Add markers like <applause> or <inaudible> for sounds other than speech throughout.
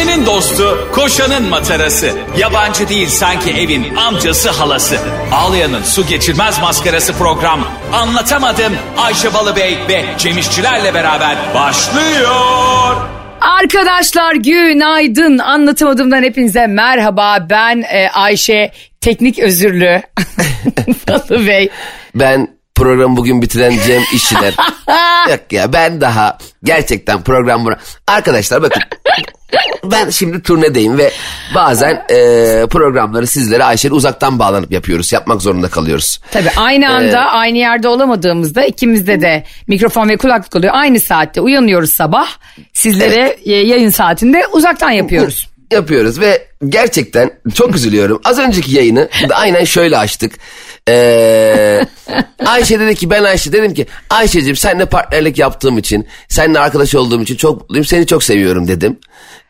Ayşe'nin dostu, koşanın matarası. Yabancı değil sanki evin amcası halası. Ağlayan'ın su geçirmez maskarası program. Anlatamadım Ayşe Balıbey ve Cemişçilerle beraber başlıyor. Arkadaşlar günaydın. Anlatamadığımdan hepinize merhaba. Ben e, Ayşe Teknik Özürlü. <laughs> Balı Bey. Ben programı bugün bitiren Cem İşçiler. <laughs> Yok ya ben daha gerçekten program bura. Arkadaşlar bakın ben şimdi turnedeyim ve bazen e, programları sizlere Ayşe'yle uzaktan bağlanıp yapıyoruz. Yapmak zorunda kalıyoruz. Tabii aynı anda aynı yerde olamadığımızda ikimizde de mikrofon ve kulaklık oluyor. Aynı saatte uyanıyoruz sabah. Sizlere e, yayın saatinde uzaktan yapıyoruz. Yapıyoruz ve gerçekten çok üzülüyorum. Az önceki yayını aynen şöyle açtık. Ee, Ayşe dedi ki ben Ayşe dedim ki Ayşe'cim seninle partnerlik yaptığım için seninle arkadaş olduğum için çok mutluyum seni çok seviyorum dedim.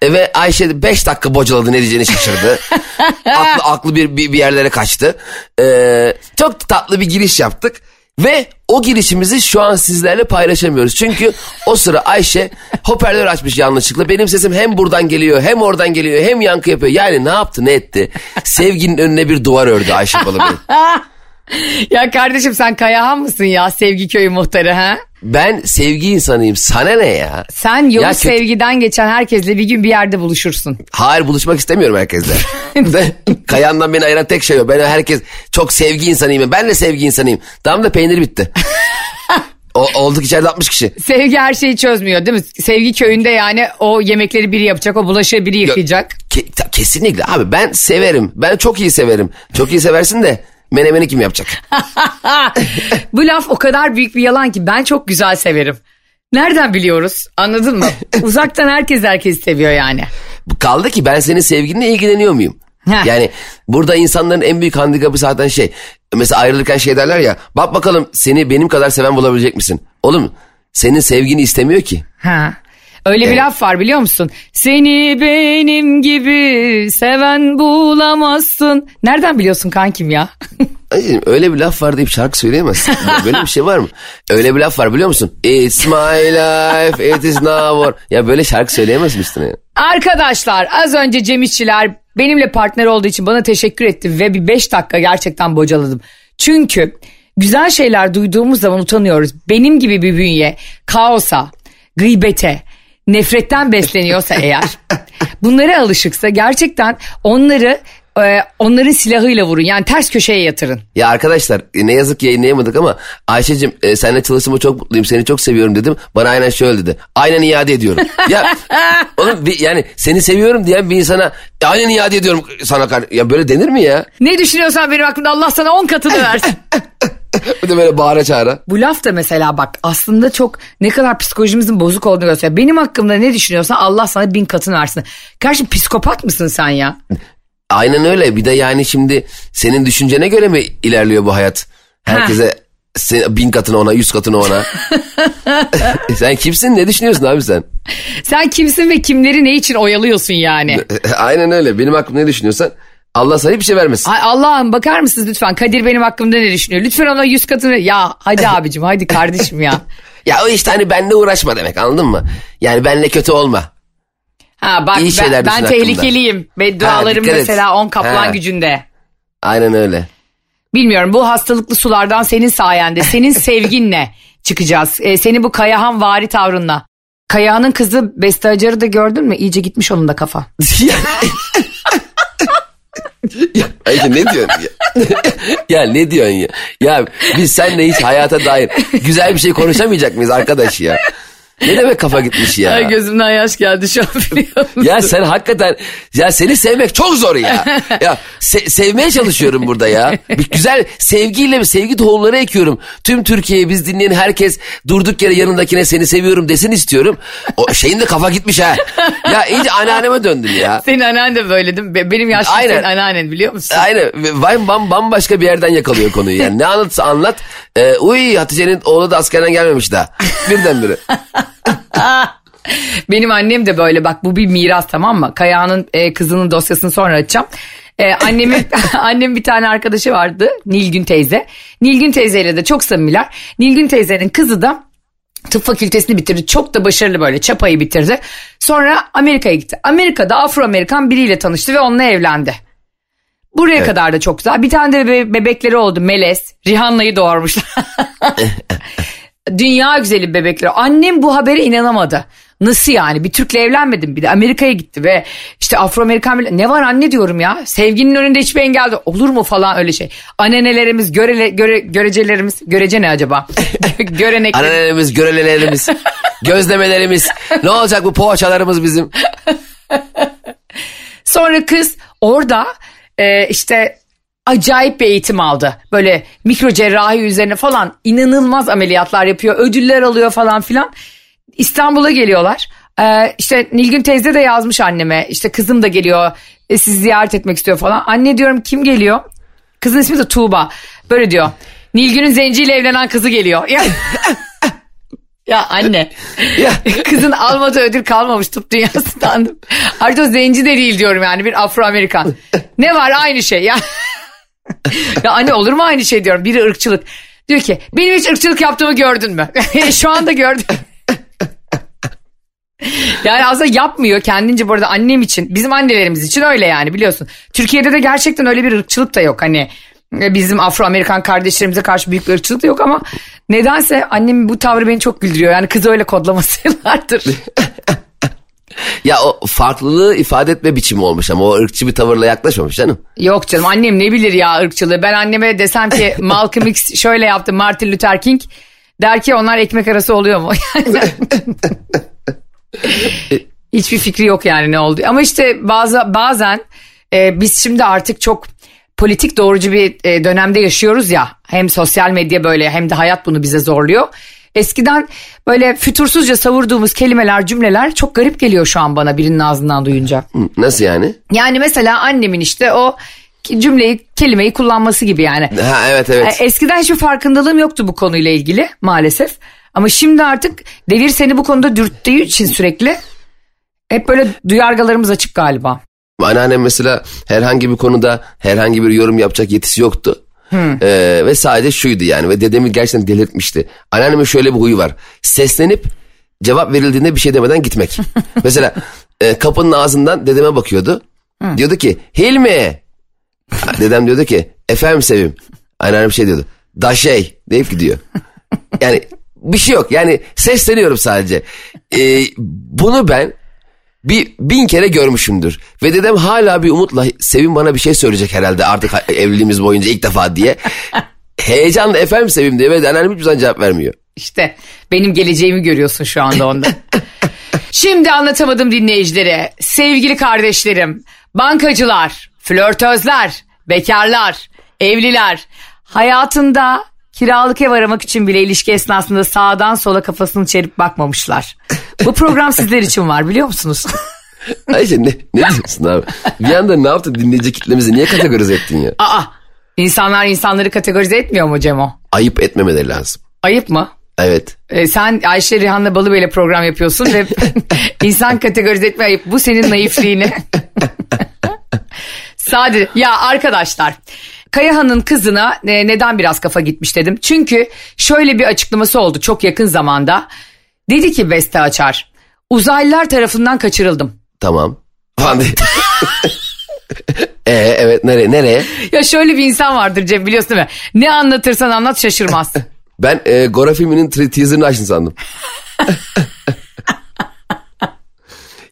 E, ve Ayşe 5 dakika bocaladı ne diyeceğini şaşırdı. <laughs> aklı, aklı bir, bir, bir yerlere kaçtı. Ee, çok tatlı bir giriş yaptık. Ve o girişimizi şu an sizlerle paylaşamıyoruz. Çünkü o sıra Ayşe hoparlör açmış yanlışlıkla. Benim sesim hem buradan geliyor hem oradan geliyor hem yankı yapıyor. Yani ne yaptı ne etti? Sevginin önüne bir duvar ördü Ayşe Balıbey. <laughs> <laughs> Ya kardeşim sen Kayahan mısın ya Sevgi Köyü muhtarı ha? Ben sevgi insanıyım. Sana ne ya? Sen yolu Ya kötü- sevgiden geçen herkesle bir gün bir yerde buluşursun. Hayır buluşmak istemiyorum herkesle. <laughs> Kayandan beni ayıran tek şey o. Ben herkes çok sevgi insanıyım. Ben de sevgi insanıyım. Tamam da peynir bitti. O, olduk içeride 60 kişi. Sevgi her şeyi çözmüyor değil mi? Sevgi köyünde yani o yemekleri biri yapacak, o bulaşığı biri yıkayacak. Ke- kesinlikle abi ben severim. Ben çok iyi severim. Çok iyi seversin de menemeni kim yapacak? <laughs> Bu laf o kadar büyük bir yalan ki ben çok güzel severim. Nereden biliyoruz? Anladın mı? <laughs> Uzaktan herkes herkes seviyor yani. Kaldı ki ben senin sevginle ilgileniyor muyum? Heh. Yani burada insanların en büyük handikapı zaten şey. Mesela ayrılırken şey derler ya. Bak bakalım seni benim kadar seven bulabilecek misin? Oğlum senin sevgini istemiyor ki. Ha. Öyle bir Evet. laf var biliyor musun? Seni benim gibi seven bulamazsın. Nereden biliyorsun kankim ya? <laughs> Öyle bir laf var deyip şarkı söyleyemezsin. Böyle bir şey var mı? Öyle bir laf var biliyor musun? It's my life, it is now or. Ya böyle şarkı söyleyemez misin ya? Arkadaşlar az önce Cem İşçiler benimle partner olduğu için bana teşekkür etti ve bir 5 dakika gerçekten bocaladım. Çünkü güzel şeyler duyduğumuz zaman utanıyoruz. Benim gibi bir bünye kaosa, gıybete, nefretten besleniyorsa eğer <laughs> bunlara alışıksa gerçekten onları e, onların silahıyla vurun. Yani ters köşeye yatırın. Ya arkadaşlar e, ne yazık ki yayınlayamadık ama Ayşe'cim e, seninle çalıştığıma çok mutluyum seni çok seviyorum dedim. Bana aynen şöyle dedi. Aynen iade ediyorum. ya <laughs> oğlum bir- yani seni seviyorum diyen bir insana "E, aynen iade ediyorum sana. kar-" Ya böyle denir mi ya? Ne düşünüyorsan benim hakkımda Allah sana 10 katını <laughs> versin. <laughs> Bir de böyle bağıra çağıra. Bu laf da mesela bak aslında çok ne kadar psikolojimizin bozuk olduğunu gösteriyor. Benim hakkımda ne düşünüyorsan Allah sana bin katını versin. Karşı psikopat mısın sen ya? Aynen öyle. Bir de yani şimdi senin düşüncene göre mi ilerliyor bu hayat? Herkese se- bin katını ona, yüz katını ona. <laughs> sen kimsin? Ne düşünüyorsun abi sen? Sen kimsin ve kimleri ne için oyalıyorsun yani? <laughs> Aynen öyle. Benim hakkımda ne düşünüyorsan Allah sana hiçbir şey vermesin. Ay Allah'ım bakar mısınız lütfen Kadir benim hakkımda ne düşünüyor? Lütfen ona yüz katını ya hadi <laughs> abicim hadi kardeşim ya. Ya o işte hani benle uğraşma demek anladın mı? Yani benle kötü olma. Ha bak İyi ben, ben tehlikeliyim. Beddualarım dikkat et. mesela on kaplan Ha. gücünde. Aynen öyle. Bilmiyorum bu hastalıklı sulardan senin sayende, senin <laughs> sevginle çıkacağız. Ee, seni bu Kayahan vari tavrınla. Kayahan'ın kızı Beste Acar'ı da gördün mü? İyice gitmiş onun da kafa. <laughs> ya, Ayşe ne diyorsun ya? <laughs> ya ne diyorsun ya? Ya biz seninle hiç hayata dair güzel bir şey konuşamayacak mıyız arkadaş ya? Ne demek kafa gitmiş ya? Ay gözümden yaş geldi şu an biliyor musun? Ya sen hakikaten ya seni sevmek çok zor ya. <laughs> Ya se- sevmeye çalışıyorum burada ya. Bir güzel sevgiyle sevgi tohumları ekiyorum. Tüm Türkiye'yi biz dinleyen herkes durduk yere yanındakine seni seviyorum desin istiyorum. O şeyin de kafa gitmiş ha. Ya iyice anneanneme döndün ya. Senin annen de böyle değil mi? Be- Benim yaşlı Aynen. senin anneannen biliyor musun? Aynen. Bam, bam, bambaşka bir yerden yakalıyor konuyu yani. Ne anlatsa anlat. Ee, uy Hatice'nin oğlu da askerden gelmemiş daha. Birdenbire. <laughs> Benim annem de böyle bak bu bir miras tamam mı? Kaya'nın e, kızının dosyasını sonra açacağım. E, annemin <laughs> annem bir tane arkadaşı vardı Nilgün teyze. Nilgün teyzeyle de çok samimiler. Nilgün teyzenin kızı da Tıp fakültesini bitirdi. Çok da başarılı böyle çapayı bitirdi. Sonra Amerika'ya gitti. Amerika'da Afro-Amerikan biriyle tanıştı ve onunla evlendi. Buraya kadar da çok güzel. Bir tane de be- bebekleri oldu. Meles. Rihanna'yı doğurmuşlar. <laughs> Dünya güzeli bebekleri. Annem bu habere inanamadı. Nasıl yani? Bir Türk'le evlenmedim. Bir de Amerika'ya gitti ve işte Afro-Amerikan bile... Ne var anne diyorum ya. Sevginin önünde hiçbir engel de olur mu falan öyle şey. Annenelerimiz, görele, göre, görecelerimiz... Görece ne acaba? <laughs> Göreneklerimiz. Annelerimiz, görelelerimiz, <laughs> gözlemelerimiz. Ne olacak bu poğaçalarımız bizim? Sonra kız orada e, işte acayip bir eğitim aldı. Böyle mikro cerrahi üzerine falan inanılmaz ameliyatlar yapıyor. Ödüller alıyor falan filan. İstanbul'a geliyorlar. E, işte Nilgün teyze de yazmış anneme. İşte kızım da geliyor. E, sizi ziyaret etmek istiyor falan. Anne diyorum kim geliyor? Kızın ismi de Tuğba. Böyle diyor. Nilgün'ün zenciyle evlenen kızı geliyor. Ya, <laughs> ya anne. Ya. <laughs> Kızın almadığı ödül kalmamış tıp dünyasından. Artık o zenci de değil diyorum yani bir Afro-Amerikan. Ne var aynı şey ya. Ya anne olur mu aynı şey diyorum. Biri ırkçılık. Diyor ki benim hiç ırkçılık yaptığımı gördün mü? <laughs> Şu anda gördüm. Yani aslında yapmıyor kendince bu arada annem için bizim annelerimiz için öyle yani biliyorsun. Türkiye'de de gerçekten öyle bir ırkçılık da yok hani e, bizim Afro-Amerikan kardeşlerimize karşı büyük bir ırkçılık da yok ama nedense annemin bu tavrı beni çok güldürüyor. Yani kızı öyle kodlaması yıllardır. <laughs> Ya o farklılığı ifade etme biçimi olmuş ama o ırkçı bir tavırla yaklaşmamış canım. Yok canım annem ne bilir ya ırkçılığı. Ben anneme desem ki <laughs> Malcolm X şöyle yaptı Martin Luther King der ki onlar ekmek arası oluyor mu? <laughs> <laughs> Hiçbir fikri yok yani ne oldu. Ama işte bazı bazen e, biz şimdi artık çok politik doğrucu bir e, dönemde yaşıyoruz ya. Hem sosyal medya böyle hem de hayat bunu bize zorluyor. Eskiden böyle fütursuzca savurduğumuz kelimeler, cümleler çok garip geliyor şu an bana birinin ağzından duyunca. Nasıl yani? Yani mesela annemin işte o cümleyi, kelimeyi kullanması gibi yani. Ha evet evet. E, Eskiden hiçbir farkındalığım yoktu bu konuyla ilgili maalesef. Ama şimdi artık devir seni bu konuda dürttüğü için sürekli hep böyle duyargalarımız açık galiba. Anneannem mesela herhangi bir konuda herhangi bir yorum yapacak yetisi yoktu. Ee, ve sadece şuydu yani ve dedemi gerçekten delirtmişti. Anneannemin şöyle bir huyu var. Seslenip cevap verildiğinde bir şey demeden gitmek. <laughs> mesela e, kapının ağzından dedeme bakıyordu. Diyordu ki Hilmi. Dedem diyordu ki efendim Sevim. Anneannem şey diyordu. Da şey deyip gidiyor. Yani bir şey yok yani sesleniyorum sadece. Ee, bunu ben bir bin kere görmüşümdür. Ve dedem hala bir umutla Sevim bana bir şey söyleyecek herhalde artık evliliğimiz boyunca ilk defa diye. <laughs> Heyecanla efendim Sevim diye ve anneannem hiçbir zaman cevap vermiyor. İşte benim geleceğimi görüyorsun şu anda onda. <laughs> Şimdi anlatamadım dinleyicilere. Sevgili kardeşlerim, bankacılar, flörtözler, bekarlar, evliler. Hayatında kiralık ev aramak için bile ilişki esnasında sağdan sola kafasını çevirip bakmamışlar. Bu program sizler için var biliyor musunuz? <laughs> Ayşe ne, ne diyorsun abi? Bir anda ne yaptın dinleyici kitlemizi niye kategorize ettin ya? Aa, insanlar insanları kategorize etmiyor mu Cemo? Ayıp etmemeleri lazım. Ayıp mı? Evet. Ee, sen Ayşe Rihanna Balıbey'le program yapıyorsun ve <laughs> insan kategorize etme ayıp. Bu senin naifliğini. <laughs> Sadece ya arkadaşlar Kayahan'ın kızına e, neden biraz kafa gitmiş dedim. Çünkü şöyle bir açıklaması oldu çok yakın zamanda. Dedi ki Beste Açar uzaylılar tarafından kaçırıldım. Tamam. Ee, <laughs> evet nereye nereye? Ya şöyle bir insan vardır Cem biliyorsun değil mi? Ne anlatırsan anlat şaşırmaz. <laughs> Ben e, Gora filminin teaserını açtın sandım. <laughs>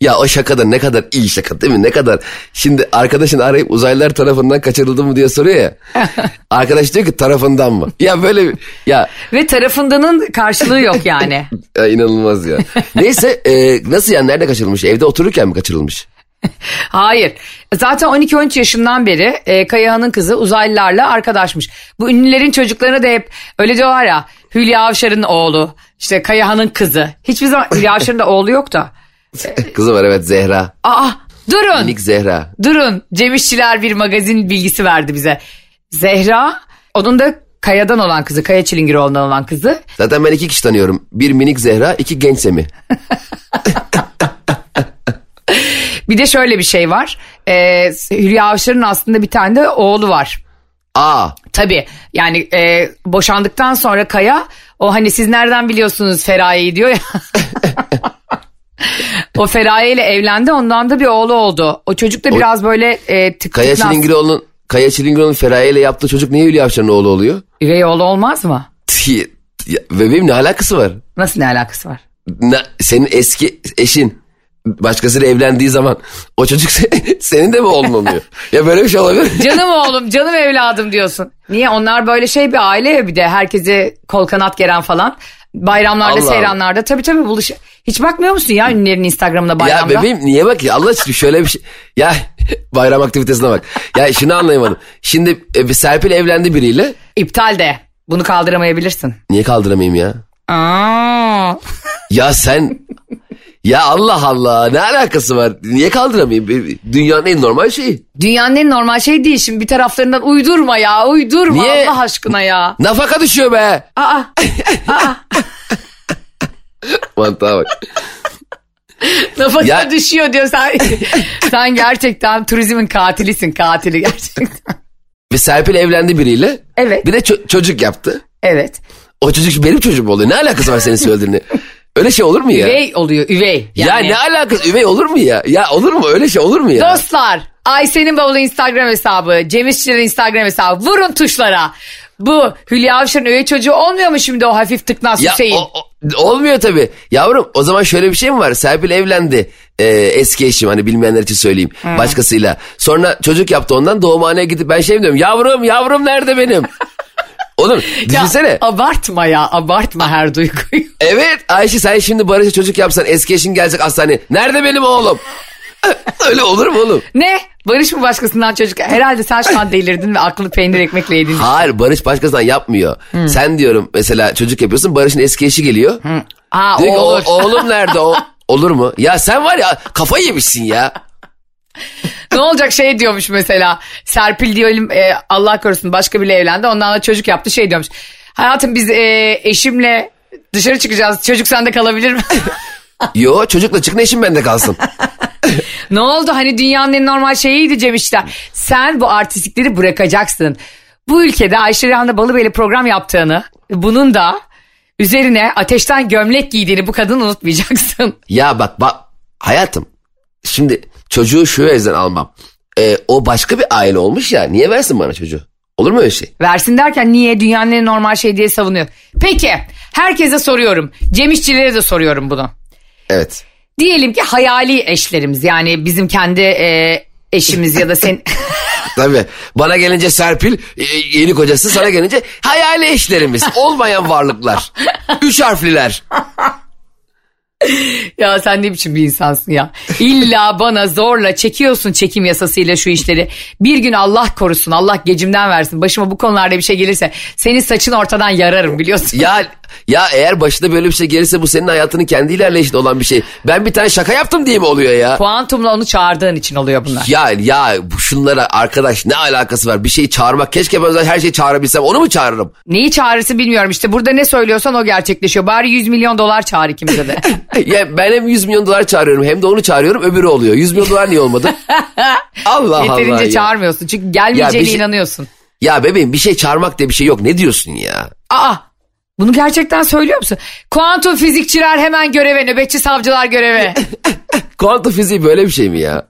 ya o şaka da ne kadar iyi şaka değil mi? Ne kadar. Şimdi arkadaşın arayıp uzaylılar tarafından kaçırıldı mı diye soruyor ya. <laughs> Arkadaş diyor ki tarafından mı? Ya böyle ya, Ve tarafındanın karşılığı yok yani. <laughs> ya inanılmaz ya. Neyse e, nasıl yani nerede kaçırılmış? Evde otururken mi kaçırılmış? <laughs> Hayır. Zaten 12-13 yaşından beri e, Kayahan'ın kızı uzaylılarla arkadaşmış. Bu ünlülerin çocuklarına da hep öyle diyorlar ya Hülya Avşar'ın oğlu, işte Kayahan'ın kızı. Hiçbir zaman Hülya Avşar'ın da oğlu yok da. <laughs> Kızı var evet Zehra. Aa durun. Minik Zehra. Durun. Cem İşçiler bir magazin bilgisi verdi bize. Zehra onun da Kaya'dan olan kızı, Kaya Çilingiroğlu'ndan olan kızı. Zaten ben iki kişi tanıyorum. Bir minik Zehra, iki genç Semi. <laughs> Bir de şöyle bir şey var. Ee, Hülya Avşar'ın aslında bir tane de oğlu var. Aa Tabii yani e, boşandıktan sonra Kaya O hani siz nereden biliyorsunuz Feraye'yi diyor ya. <laughs> o Feraye ile evlendi ondan da bir oğlu oldu. O çocuk da biraz böyle e, tık Kaya. Çilingiroğlu'nun Kaya Çilingiroğlu'nun Feraye ile yaptığı çocuk niye Hülya Avşar'ın oğlu oluyor? Üvey oğlu olmaz mı? Ya, Bebeğim ne alakası var? Nasıl ne alakası var? Ne- senin eski eşin başkasıyla evlendiği zaman o çocuk se- <laughs> senin de mi oğlun oluyor? <laughs> ya böyle bir şey olabilir? Canım oğlum canım evladım diyorsun. Niye onlar böyle şey bir aile ya bir de herkese kol kanat geren falan. Bayramlarda Allah seyranlarda tabii tabii buluş. Hiç bakmıyor musun ya ünlülerin Instagram'da Ya bayramda? bebeğim niye bak ya Allah aşkına şöyle bir şey. Ya <laughs> bayram aktivitesine bak. Ya şunu anlayamadım. Şimdi e, Serpil evlendi biriyle. İptal de. Bunu kaldıramayabilirsin. Niye kaldıramayayım ya? Aa. Ya sen <laughs> ya Allah Allah ne alakası var? Niye kaldıramayayım? Dünyanın en normal şeyi. Dünyanın en normal şey değil. Şimdi bir taraflarından uydurma ya. Uydurma Niye? Allah aşkına ya. Nafaka düşüyor be. Aa. <laughs> Mantığa bak. <laughs> Ya- düşüyor diyor sen. <laughs> sen gerçekten turizmin katilisin. Katili gerçekten. <laughs> Ve Serpil evlendi biriyle. Evet. Bir de ço- çocuk yaptı. Evet. O çocuk benim çocuğum oluyor. Ne alakası var senin söylediğini? Öyle şey olur mu ya? Üvey oluyor üvey. Ya Yani. ne alakası? Üvey olur mu ya? Ya olur mu? Öyle şey olur mu ya? Dostlar Ayşe'nin bavulu Instagram hesabı, Cem İşçilerin Instagram hesabı vurun tuşlara. Bu Hülya Avşar'ın üvey çocuğu olmuyor mu şimdi o hafif tıknaz Ya Hüseyin? o- o- olmuyor tabii. Yavrum o zaman şöyle bir şey mi var? Serpil evlendi. Ee, eski eşim hani bilmeyenler için söyleyeyim. Başkasıyla. Sonra çocuk yaptı ondan doğumhaneye gidip ben şey mi diyorum? Yavrum yavrum nerede benim? <laughs> Oğlum Ya, düşünsene. abartma ya abartma her duyguyu. Evet Ayşe sen şimdi Barış'a çocuk yapsan eski eşin gelecek hastaneye. Nerede benim oğlum? <laughs> Öyle olur mu oğlum? ne? Barış mı başkasından çocuk? Herhalde sen şu an delirdin ve aklını peynir ekmekle yedin. Hayır Barış başkasından yapmıyor. Sen diyorum mesela çocuk yapıyorsun Barış'ın eski eşi geliyor. Diyor ki, o "O- olur. oğlum nerede o? <laughs> Olur mu? Ya sen var ya kafayı yemişsin ya. ne olacak şey diyormuş mesela. Serpil diyelim e, Allah korusun başka biriyle evlendi. Ondan da çocuk yaptı şey diyormuş. Hayatım biz e, eşimle dışarı çıkacağız. Çocuk sende kalabilir mi? <laughs> Yo çocukla çıkın eşim bende kalsın. Ne oldu hani dünyanın en normal şeyiydi Cem. Sen bu artistlikleri bırakacaksın. Bu ülkede Ayşe Rehan'da Balıbeyli program yaptığını bunun da üzerine ateşten gömlek giydiğini bu kadını unutmayacaksın. <laughs> Ya bak bak hayatım şimdi çocuğu şu yüzden almam. Ee, o başka bir aile olmuş ya niye versin bana çocuğu? Olur mu öyle şey? Versin derken niye dünyanın en normal şey diye savunuyor. Peki herkese soruyorum. Cem İşçilere de soruyorum bunu. Evet. Diyelim ki hayali eşlerimiz yani bizim kendi e, eşimiz ya da sen... <laughs> Tabii. Bana gelince Serpil e, yeni kocası sana gelince hayali eşlerimiz. Olmayan varlıklar. <laughs> Üç harfliler. Ya sen ne biçim bir insansın ya. İlla bana zorla çekiyorsun çekim yasasıyla şu işleri. Bir gün Allah korusun Allah gecimden versin. Başıma bu konularda bir şey gelirse senin saçını ortadan yararım biliyorsun. Ya ya eğer başına böyle bir şey gelirse bu senin hayatının kendi ilerleyişinde olan bir şey. Ben bir tane şaka yaptım diye mi oluyor ya? Kuantumla onu çağırdığın için oluyor bunlar. Ya ya şunlara arkadaş ne alakası var? Bir şeyi çağırmak. Keşke ben her şeyi çağırabilsem. Onu mu çağırırım? Neyi çağırırsın bilmiyorum işte burada ne söylüyorsan o gerçekleşiyor. Bari 100 milyon dolar çağır ikimize de. <laughs> <laughs> ya ben hem 100 milyon dolar çağırıyorum hem de onu çağırıyorum öbürü oluyor. 100 milyon dolar niye olmadı? Allah <laughs> Allah Yeterince çağırmıyorsun çünkü gelmeyeceğine şey- inanıyorsun. Ya bebeğim bir şey çağırmak diye bir şey yok. Ne diyorsun ya? Aa bunu gerçekten söylüyor musun? Kuantum fizikçiler hemen göreve, nöbetçi savcılar göreve. <laughs> Kuantum fiziği böyle bir şey mi ya?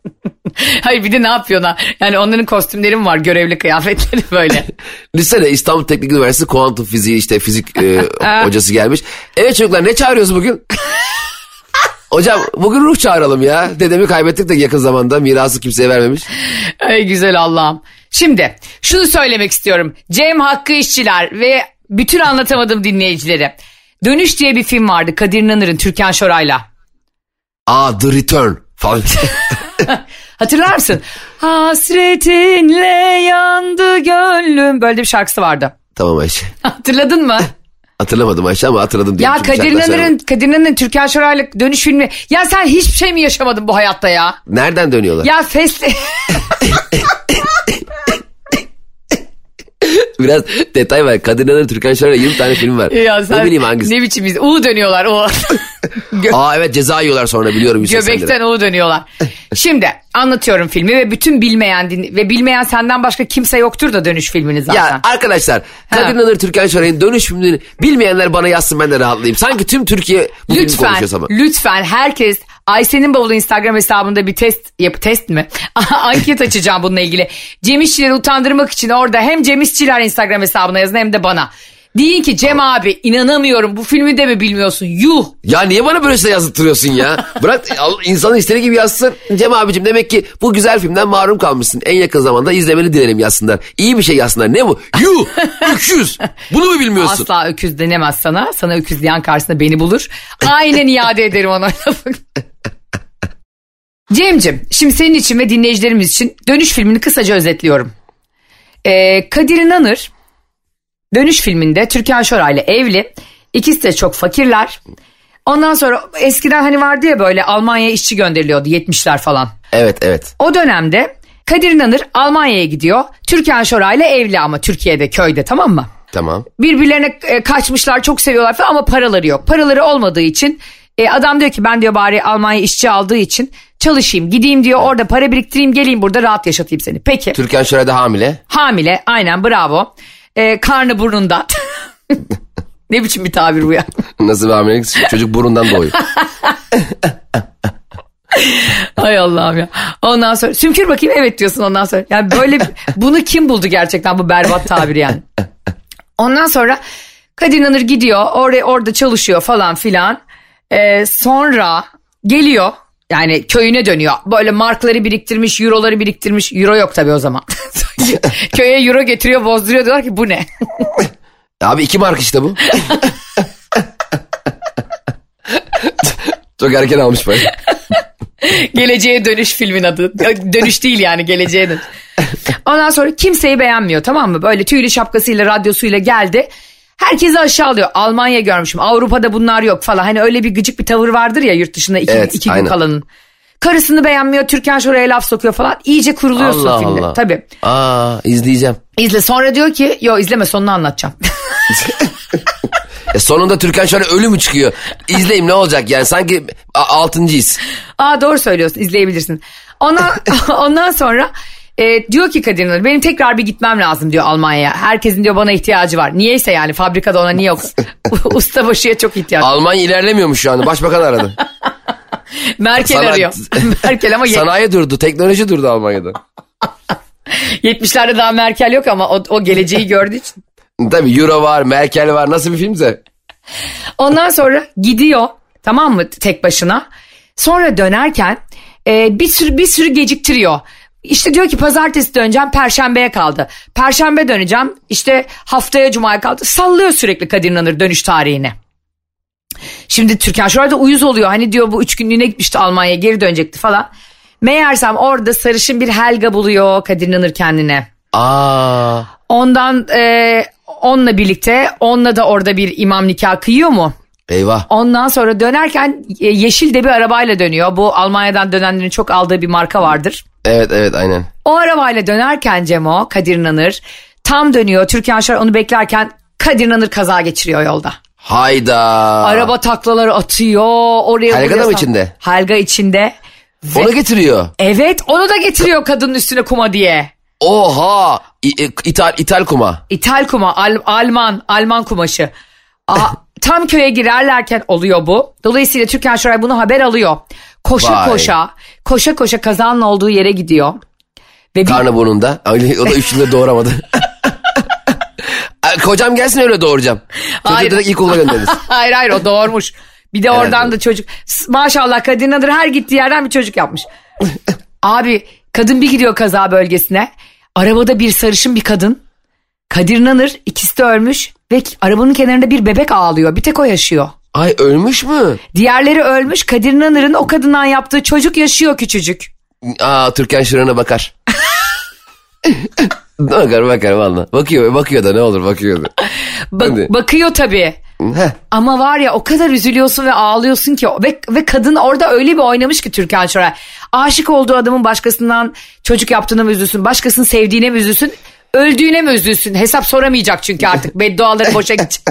Hayır bir de ne yapıyorlar? Yani onların kostümleri mi var? Görevli kıyafetleri böyle. Düşünsene İstanbul Teknik Üniversitesi kuantum fiziği işte fizik e, hocası gelmiş. Evet çocuklar ne çağırıyoruz bugün? Hocam bugün ruh çağıralım ya. Dedemi kaybettik de yakın zamanda mirası kimseye vermemiş. Ay güzel Allah'ım. Şimdi şunu söylemek istiyorum. Cem Hakkı İşçiler ve bütün anlatamadığım dinleyicileri. Dönüş diye bir film vardı Kadir İnanır'ın Türkan Şoray'la. Aa The Return falan. <laughs> Hatırlar mısın? Hasretinle yandı gönlüm. Böyle bir şarkısı vardı. tamam Ayşe. Hatırladın mı? <laughs> Hatırlamadım Ayşe ama hatırladım. ya Kadir İnanır'ın Kadir İnanır'ın Türkan Şoray'la dönüş filmi. Ya sen hiçbir şey mi yaşamadın bu hayatta ya? Nereden dönüyorlar? Ya festi... <laughs> Biraz detay var. Kadir İnanır, Türkan Şoray'la 20 tane film var. ya sen ne bileyim hangisi. Ne biçim biz? U dönüyorlar U. <laughs> Aa evet ceza yiyorlar sonra biliyorum. Göbekten Sender'e. o dönüyorlar. Şimdi anlatıyorum filmi ve bütün bilmeyen ve bilmeyen senden başka kimse yoktur da dönüş filmini zaten. Ya arkadaşlar Kadir İnanır Türkan Şoray'ın dönüş filmini bilmeyenler bana yazsın ben de rahatlayayım. Sanki tüm Türkiye bu lütfen konuşuyor sabah. lütfen herkes Ayşe'nin bavulu Instagram hesabında bir test yap test mi? <laughs> Anket açacağım bununla ilgili. Cem İşçileri utandırmak için orada hem Cem İşçiler Instagram hesabına yazın hem de bana. Deyin ki Cem abi inanamıyorum bu filmi de mi bilmiyorsun? Yuh. Ya niye bana böyle şey yazıttırıyorsun ya? <laughs> Bırak al- insanın istediği gibi yazsın. Cem abicim demek ki bu güzel filmden mahrum kalmışsın. En yakın zamanda izlemeni dilerim yazsınlar. İyi bir şey yazsınlar. Ne bu? Yuh! <laughs> Öküz! Bunu mu bilmiyorsun? Asla öküz denemez sana. Sana öküz diyen karşısında beni bulur. Aynen iade ederim ona. <laughs> Cem'cim şimdi senin için ve dinleyicilerimiz için dönüş filmini kısaca özetliyorum. Ee, Kadir İnanır dönüş filminde Türkan Şoray'la evli. İkisi de çok fakirler. Ondan sonra eskiden hani vardı ya böyle Almanya'ya işçi gönderiliyordu 70'ler falan. Evet evet. O dönemde Kadir İnanır Almanya'ya gidiyor. Türkan Şoray'la evli ama Türkiye'de köyde tamam mı? Tamam. birbirlerine e, kaçmışlar çok seviyorlar falan ama paraları yok. Paraları olmadığı için e, adam diyor ki ben diyor bari Almanya işçi aldığı için çalışayım gideyim diyor orada para biriktireyim geleyim burada rahat yaşatayım seni. Peki Türkan Şoray da hamile. hamile aynen bravo e, karnı burnunda <laughs> ne biçim bir tabir bu ya. Nasıl bir hamilelik? Çocuk burundan doğuyor. <laughs> Hay Allah'ım ya. Ondan sonra sümkür bakayım evet diyorsun ondan sonra. Yani böyle bunu kim buldu gerçekten bu berbat tabiri yani. Ondan sonra Kadir İnanır gidiyor oraya orada çalışıyor falan filan. Ee, sonra geliyor yani köyüne dönüyor. Böyle markları biriktirmiş, euroları biriktirmiş. Euro yok tabii o zaman. <laughs> Köye euro getiriyor, bozduruyor diyorlar ki bu ne? <laughs> Abi iki mark işte bu. Çok erken almış parayı. Geleceğe dönüş filmin adı. Dönüş değil yani geleceğe dönüş. Ondan sonra kimseyi beğenmiyor tamam mı? Böyle tüylü şapkasıyla radyosuyla geldi. Herkesi aşağılıyor. Almanya görmüşüm. Avrupa'da bunlar yok falan. Hani öyle bir gıcık bir tavır vardır ya yurt dışında iki, Evet, iki gün aynen. kalanın. Karısını beğenmiyor. Türkan Şoray'a laf sokuyor falan. İyice kuruluyorsun Allah filmde. Allah. Tabii. Aa izleyeceğim. İzle. Sonra diyor ki yo izleme sonunu anlatacağım. <laughs> E sonunda Türkan Şoray ölü mü çıkıyor? İzleyeyim ne olacak yani sanki altıncıyız. Aa doğru söylüyorsun izleyebilirsin. Ondan, <laughs> ondan sonra e, diyor ki Kadir İnanır benim tekrar bir gitmem lazım diyor Almanya'ya. Herkesin diyor bana ihtiyacı var. Niyeyse yani fabrikada ona niye yok? <laughs> Ustabaşıya çok ihtiyaç. Almanya ilerlemiyormuş şu anda başbakan aradı. <laughs> Merkel Sana- arıyor. <laughs> Merkel ama Sanayi durdu teknoloji durdu Almanya'da. 70'lerde daha Merkel yok ama o, o geleceği gördüğü için. Tabii Euro var Merkel var nasıl bir filmse. Ondan sonra gidiyor tamam mı tek başına. Sonra dönerken e, bir sürü bir sürü geciktiriyor. İşte diyor ki pazartesi döneceğim perşembeye kaldı. Perşembe döneceğim işte haftaya cumaya kaldı. Sallıyor sürekli Kadir İnanır dönüş tarihini. Şimdi Türkan Şoray da uyuz oluyor. Hani diyor bu üç günlüğüne gitmişti Almanya'ya geri dönecekti falan. Meğersem orada sarışın bir Helga buluyor Kadir İnanır kendine. Aa Ondan e, onunla birlikte onunla da orada bir imam nikah kıyıyor mu? Eyvah. Ondan sonra dönerken e, yeşil de bir arabayla dönüyor. Bu Almanya'dan dönenlerin çok aldığı bir marka vardır. Evet evet aynen. O arabayla dönerken Cemo, Kadir İnanır tam dönüyor. Türkan Şoray onu beklerken Kadir İnanır kaza geçiriyor yolda. Hayda. Araba taklaları atıyor. Oraya Helga da mı içinde? Helga içinde. Ve- Onu getiriyor. Evet onu da getiriyor kadının üstüne kuma diye. Oha. İ- e, İthal, İthal kuma. İthal kuma, Al- Alman, Alman kumaşı. Aa, <laughs> tam köye girerlerken oluyor bu. Dolayısıyla Türkan Şoray bunu haber alıyor. Koşa Vay. koşa, koşa koşa kazanın olduğu yere gidiyor. Ve bir, Karnı burnunda. O da üç yılda doğuramadı. <laughs> Kocam gelsin öyle doğuracağım. Hayır. Çocuğu direkt ilkokula göndeririz. <laughs> hayır hayır o doğurmuş. Bir de oradan da çocuk. Maşallah Kadir İnanır her gittiği yerden bir çocuk yapmış. <laughs> Abi kadın bir gidiyor kaza bölgesine. Arabada bir sarışın bir kadın. Kadir İnanır ikisi de ölmüş. Ve arabanın kenarında bir bebek ağlıyor. Bir tek o yaşıyor. Ay ölmüş mü? Diğerleri ölmüş. Kadir İnanır'ın o kadından yaptığı çocuk yaşıyor küçücük. Aa Türkan Şıran'a bakar. bakar bakar valla. Bakıyor bakıyor da ne olur bakıyor da. Ba- Hadi. bakıyor tabii. Heh. Ama var ya o kadar üzülüyorsun ve ağlıyorsun ki ve, ve kadın orada öyle bir oynamış ki Türkan Şoray. Aşık olduğu adamın başkasından çocuk yaptığına mı üzülsün, başkasını sevdiğine mi üzülsün, öldüğüne mi üzülsün? Hesap soramayacak çünkü artık <laughs> bedduaları boşa gidecek.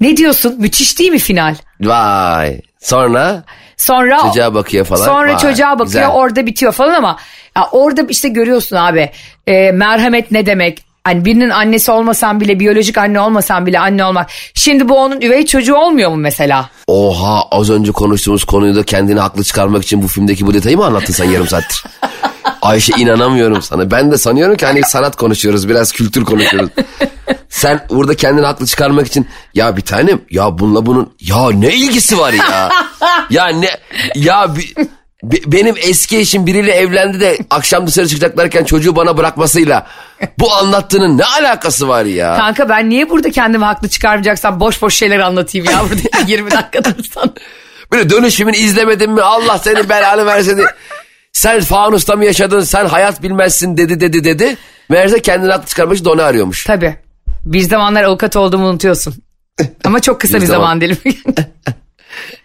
ne diyorsun? Müthiş değil mi final? Vay. Sonra Sonra Çocuğa bakıyor falan. Sonra Vay, çocuğa bakıyor güzel. orada bitiyor falan ama ya orada işte görüyorsun abi e, merhamet ne demek? Hani birinin annesi olmasan bile biyolojik anne olmasan bile anne olmak. Şimdi bu onun üvey çocuğu olmuyor mu mesela? oha az önce konuştuğumuz konuyu da kendini haklı çıkarmak için bu filmdeki bu detayı mı anlattın sen yarım saattir? <laughs> Ayşe inanamıyorum sana. Ben de sanıyorum ki hani <laughs> sanat konuşuyoruz biraz kültür konuşuyoruz. Sen burada kendini haklı çıkarmak için ya bir tanem ya bununla bunun ya ne ilgisi var ya? ya ne ya bi- bi- benim eski eşim biriyle evlendi de akşam dışarı çıkacaklarken çocuğu bana bırakmasıyla bu anlattığının ne alakası var ya? Kanka ben niye burada kendimi haklı çıkarmayacaksam boş boş şeyler anlatayım ya burada 20 dakikadır sana. Böyle dönüşümünü izlemedin mi? Allah senin belanı versin. diye. Sen fanusta mı yaşadın? Sen hayat bilmezsin dedi dedi dedi. Meğerse kendini haklı çıkarmak için de onu arıyormuş. Tabii. Bir zamanlar avukat olduğumu unutuyorsun. <laughs> Ama çok kısa Bir bir, zaman. zaman dilimi. <laughs>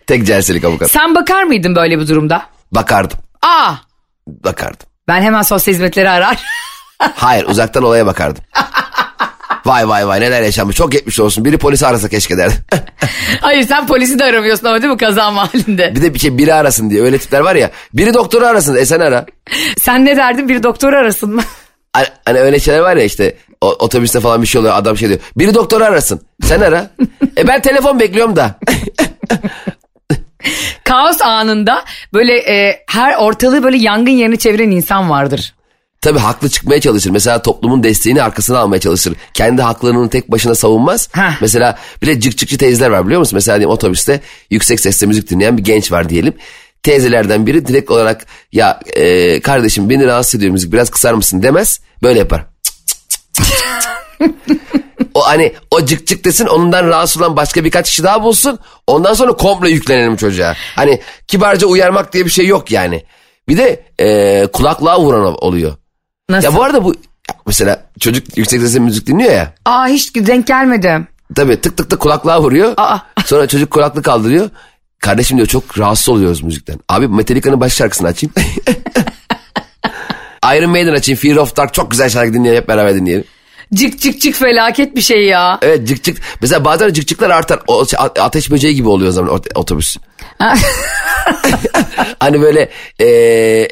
Tek celselik avukat. Sen bakar mıydın böyle bir durumda? Bakardım. Aa Bakardım. ben hemen sosyal hizmetleri arar. Hayır uzaktan olaya bakardım. <laughs> Vay vay vay neler yaşanmış çok geçmiş olsun. Biri polisi arasa keşke derdim. <laughs> Hayır sen polisi de aramıyorsun ama değil mi kaza mahallinde? bir de bir şey biri arasın diye öyle tipler var ya. Biri doktoru arasın e sen ara. <laughs> Sen ne derdin bir doktor arasın mı? Hani, hani öyle şeyler var ya işte o- otobüste falan bir şey oluyor adam şey diyor. Biri doktoru arasın sen ara. <laughs> e ben telefon bekliyorum da. Kaos anında böyle e, her ortalığı böyle yangın yerine çeviren insan vardır. Tabii haklı çıkmaya çalışır. Mesela toplumun desteğini arkasına almaya çalışır. Kendi haklarını tek başına savunmaz. Heh. Mesela bir de cık cıkçı teyzeler var biliyor musun? Mesela diyelim otobüste yüksek sesle müzik dinleyen bir genç var diyelim. Teyzelerden biri direkt olarak ya e, kardeşim beni rahatsız ediyor müzik biraz kısar mısın demez. Böyle yapar. o hani o cık cık desin ondan rahatsız olan başka birkaç kişi daha bulsun. Ondan sonra komple yüklenelim çocuğa. Hani kibarca uyarmak diye bir şey yok yani. Bir de e, kulaklığa vuran oluyor. Nasıl? Ya bu arada bu mesela çocuk yüksek sesle müzik dinliyor ya. Aa hiç denk gelmedim. Tabii tık tık tık kulaklığa vuruyor. Aa. <laughs> Sonra çocuk kulaklık kaldırıyor. Kardeşim diyor çok rahatsız oluyoruz müzikten. Abi Metallica'nın baş şarkısını açayım. <laughs> Iron Maiden açayım. Fear of Dark çok güzel şarkı dinleyelim hep beraber dinleyelim. Cık cık cık felaket bir şey ya. Evet cık cık. Mesela bazen cık cıklar artar. O, a- ateş böceği gibi oluyor o zaman ot- otobüs. <laughs> hani böyle e,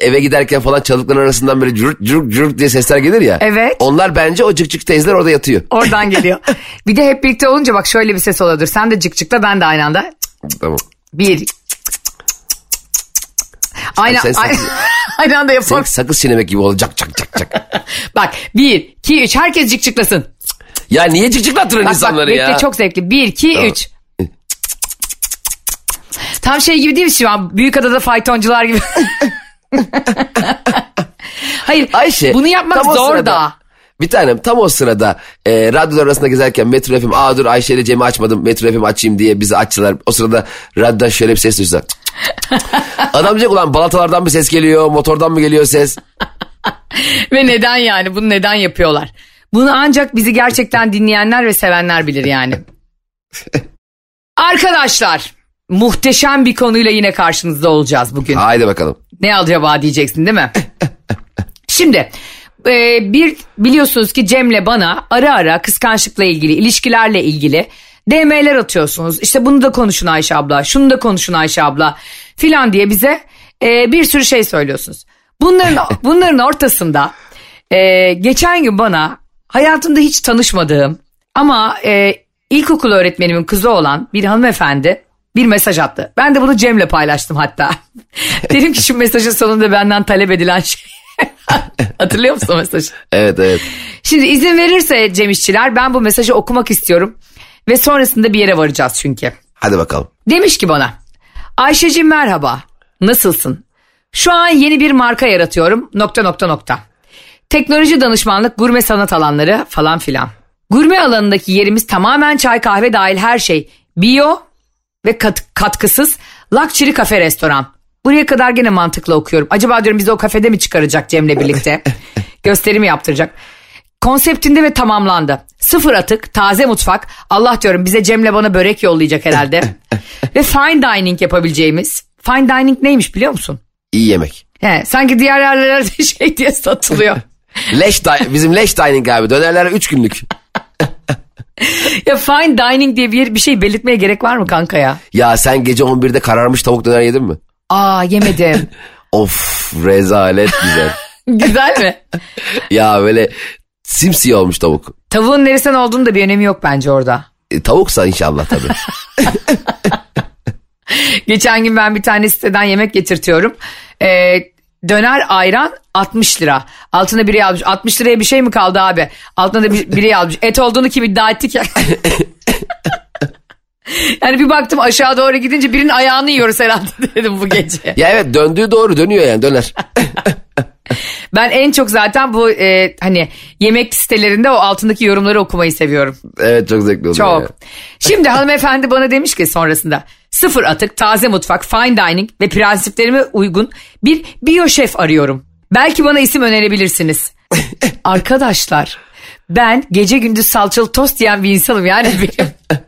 eve giderken falan çalıkların arasından böyle cürük cürük cürük diye sesler gelir ya. Evet. Onlar bence o cık cık teyzeler orada yatıyor. Oradan <laughs> geliyor. bir de hep birlikte olunca bak şöyle bir ses oluyordur. Sen de cık cıkla ben de aynı anda. Tamam. Bir. Aynı, Sen- sen- aynı, <laughs> aynı anda yapalım. Sanki sakız çiğnemek gibi olacak cak cak cak. <laughs> Bak bir, iki, üç herkes cık cıklasın. ya niye cık cıklattırın Bak bak insanları bekle ya? çok zevkli. Bir, iki, üç. Tam şey gibi değil mi şu an? Büyükada'da faytoncular gibi. <laughs> Hayır Ayşe. bunu yapmak zor sırada- da. Bir tanem tam o sırada e, radyolar arasında gezerken Metro FM aa dur Ayşe ile Cem'i açmadım Metro FM açayım diye bizi açtılar. O sırada radyodan şöyle bir ses duysa. <laughs> Adam diyecek ulan balatalardan mı ses geliyor motordan mı geliyor ses? Ve neden yani bunu neden yapıyorlar? Bunu ancak bizi gerçekten dinleyenler ve sevenler bilir yani. <laughs> Arkadaşlar muhteşem bir konuyla yine karşınızda olacağız bugün. Haydi bakalım. Ne acaba diyeceksin değil mi? <laughs> Şimdi e, bir biliyorsunuz ki Cem'le bana ara ara kıskançlıkla ilgili ilişkilerle ilgili DM'ler atıyorsunuz. İşte bunu da konuşun Ayşe abla şunu da konuşun Ayşe abla filan diye bize e, bir sürü şey söylüyorsunuz. Bunların, <laughs> bunların ortasında e, geçen gün bana hayatımda hiç tanışmadığım ama e, ilkokul öğretmenimin kızı olan bir hanımefendi bir mesaj attı. Ben de bunu Cem'le paylaştım hatta. <laughs> Dedim ki şu mesajın sonunda benden talep edilen şey. <laughs> Hatırlıyor musun o mesajı? Evet evet. Şimdi izin verirse Cem İşçiler ben bu mesajı okumak istiyorum. Ve sonrasında bir yere varacağız çünkü. Hadi bakalım. Demiş ki bana Ayşe'cim merhaba nasılsın? Şu an yeni bir marka yaratıyorum nokta nokta nokta. Teknoloji danışmanlık gurme sanat alanları falan filan. Gurme alanındaki yerimiz tamamen çay kahve dahil her şey. Bio ve kat- katkısız Luxury kafe restoran. Buraya kadar gene mantıklı okuyorum. Acaba diyorum bizi o kafede mi çıkaracak Cem'le birlikte? <laughs> Gösterimi yaptıracak. Konseptinde ve tamamlandı. Sıfır atık, taze mutfak. Allah diyorum bize Cem'le bana börek yollayacak herhalde. <laughs> ve fine dining yapabileceğimiz. Fine dining neymiş biliyor musun? İyi yemek. He, sanki diğer yerlerde şey diye satılıyor. <laughs> Leş bizim leş dining abi dönerler 3 günlük. ya fine dining diye bir, bir şey belirtmeye gerek var mı kanka ya? Ya sen gece 11'de kararmış tavuk döner yedin mi? Aa yemedim. <laughs> Of rezalet güzel. <laughs> Güzel mi? ya böyle simsiyah olmuş tavuk. Tavuğun neresinden olduğunu da bir önemi yok bence orada. E, tavuksa inşallah tabii. <laughs> Geçen gün ben bir tane siteden yemek getirtiyorum. Ee, döner ayran 60 lira. Altına biri almış. 60 liraya bir şey mi kaldı abi? Altına da bir- biri almış. Et olduğunu kim iddia ettik ya. <laughs> yani bir baktım aşağı doğru gidince birinin ayağını yiyoruz herhalde <laughs> dedim bu gece. ya evet döndüğü doğru dönüyor yani döner. Ben en çok zaten bu e, hani yemek sitelerinde o altındaki yorumları okumayı seviyorum. evet çok zevkli oluyor. Çok. ya. Şimdi hanımefendi bana demiş ki sonrasında sıfır atık, taze mutfak, fine dining ve prensiplerime uygun bir bio şef arıyorum. Belki bana isim önerebilirsiniz. <laughs> Arkadaşlar ben gece gündüz salçalı tost yiyen bir insanım yani benim. <laughs>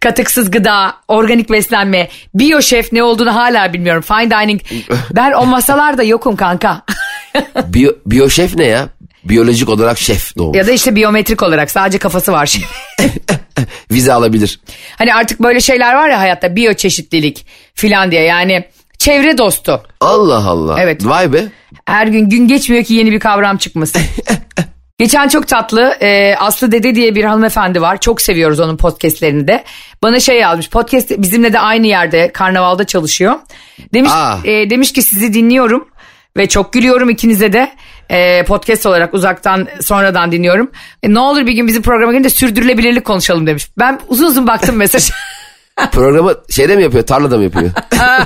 Katıksız gıda, organik beslenme, bio şef ne olduğunu hala bilmiyorum. Fine dining. Ben o masalarda yokum kanka. Biyo, biyoşef ne ya? Biyolojik olarak şef doğmuş. ya da işte biyometrik olarak sadece kafası var. <laughs> Vize alabilir. Hani artık böyle şeyler var ya hayatta biyoçeşitlilik filan diye yani çevre dostu. Allah Allah. Evet. Vay be. Her gün gün geçmiyor ki yeni bir kavram çıkmasın. <laughs> Geçen çok tatlı e, Aslı Dede diye bir hanımefendi var. Çok seviyoruz onun podcastlerini de. Bana şey yazmış podcast bizimle de aynı yerde karnavalda çalışıyor. Demiş, Aa. e, demiş ki sizi dinliyorum ve çok gülüyorum ikinize de. E, podcast olarak uzaktan sonradan dinliyorum. E, ne olur bir gün bizim programa gelince sürdürülebilirlik konuşalım demiş. Ben uzun uzun baktım mesaj. <laughs> Programı şeyde mi yapıyor tarlada mı yapıyor?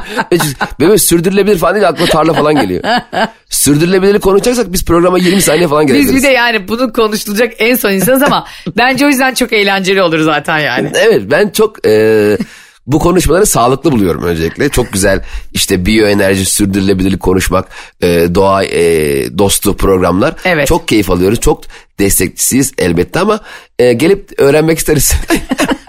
<laughs> Benim sürdürülebilir falan değil aklıma tarla falan geliyor. Sürdürülebilirlik konuşacaksak biz programa 20 saniye falan Biz gelebiliriz. bir de yani bunu konuşulacak en son insanız ama <laughs> bence o yüzden çok eğlenceli olur zaten yani. Evet ben çok e, bu konuşmaları sağlıklı buluyorum öncelikle. Çok güzel işte biyoenerji, sürdürülebilirlik konuşmak, e, doğa e, dostu programlar. Evet. Çok keyif alıyoruz. Çok destekçisiyiz elbette ama e, gelip öğrenmek isteriz.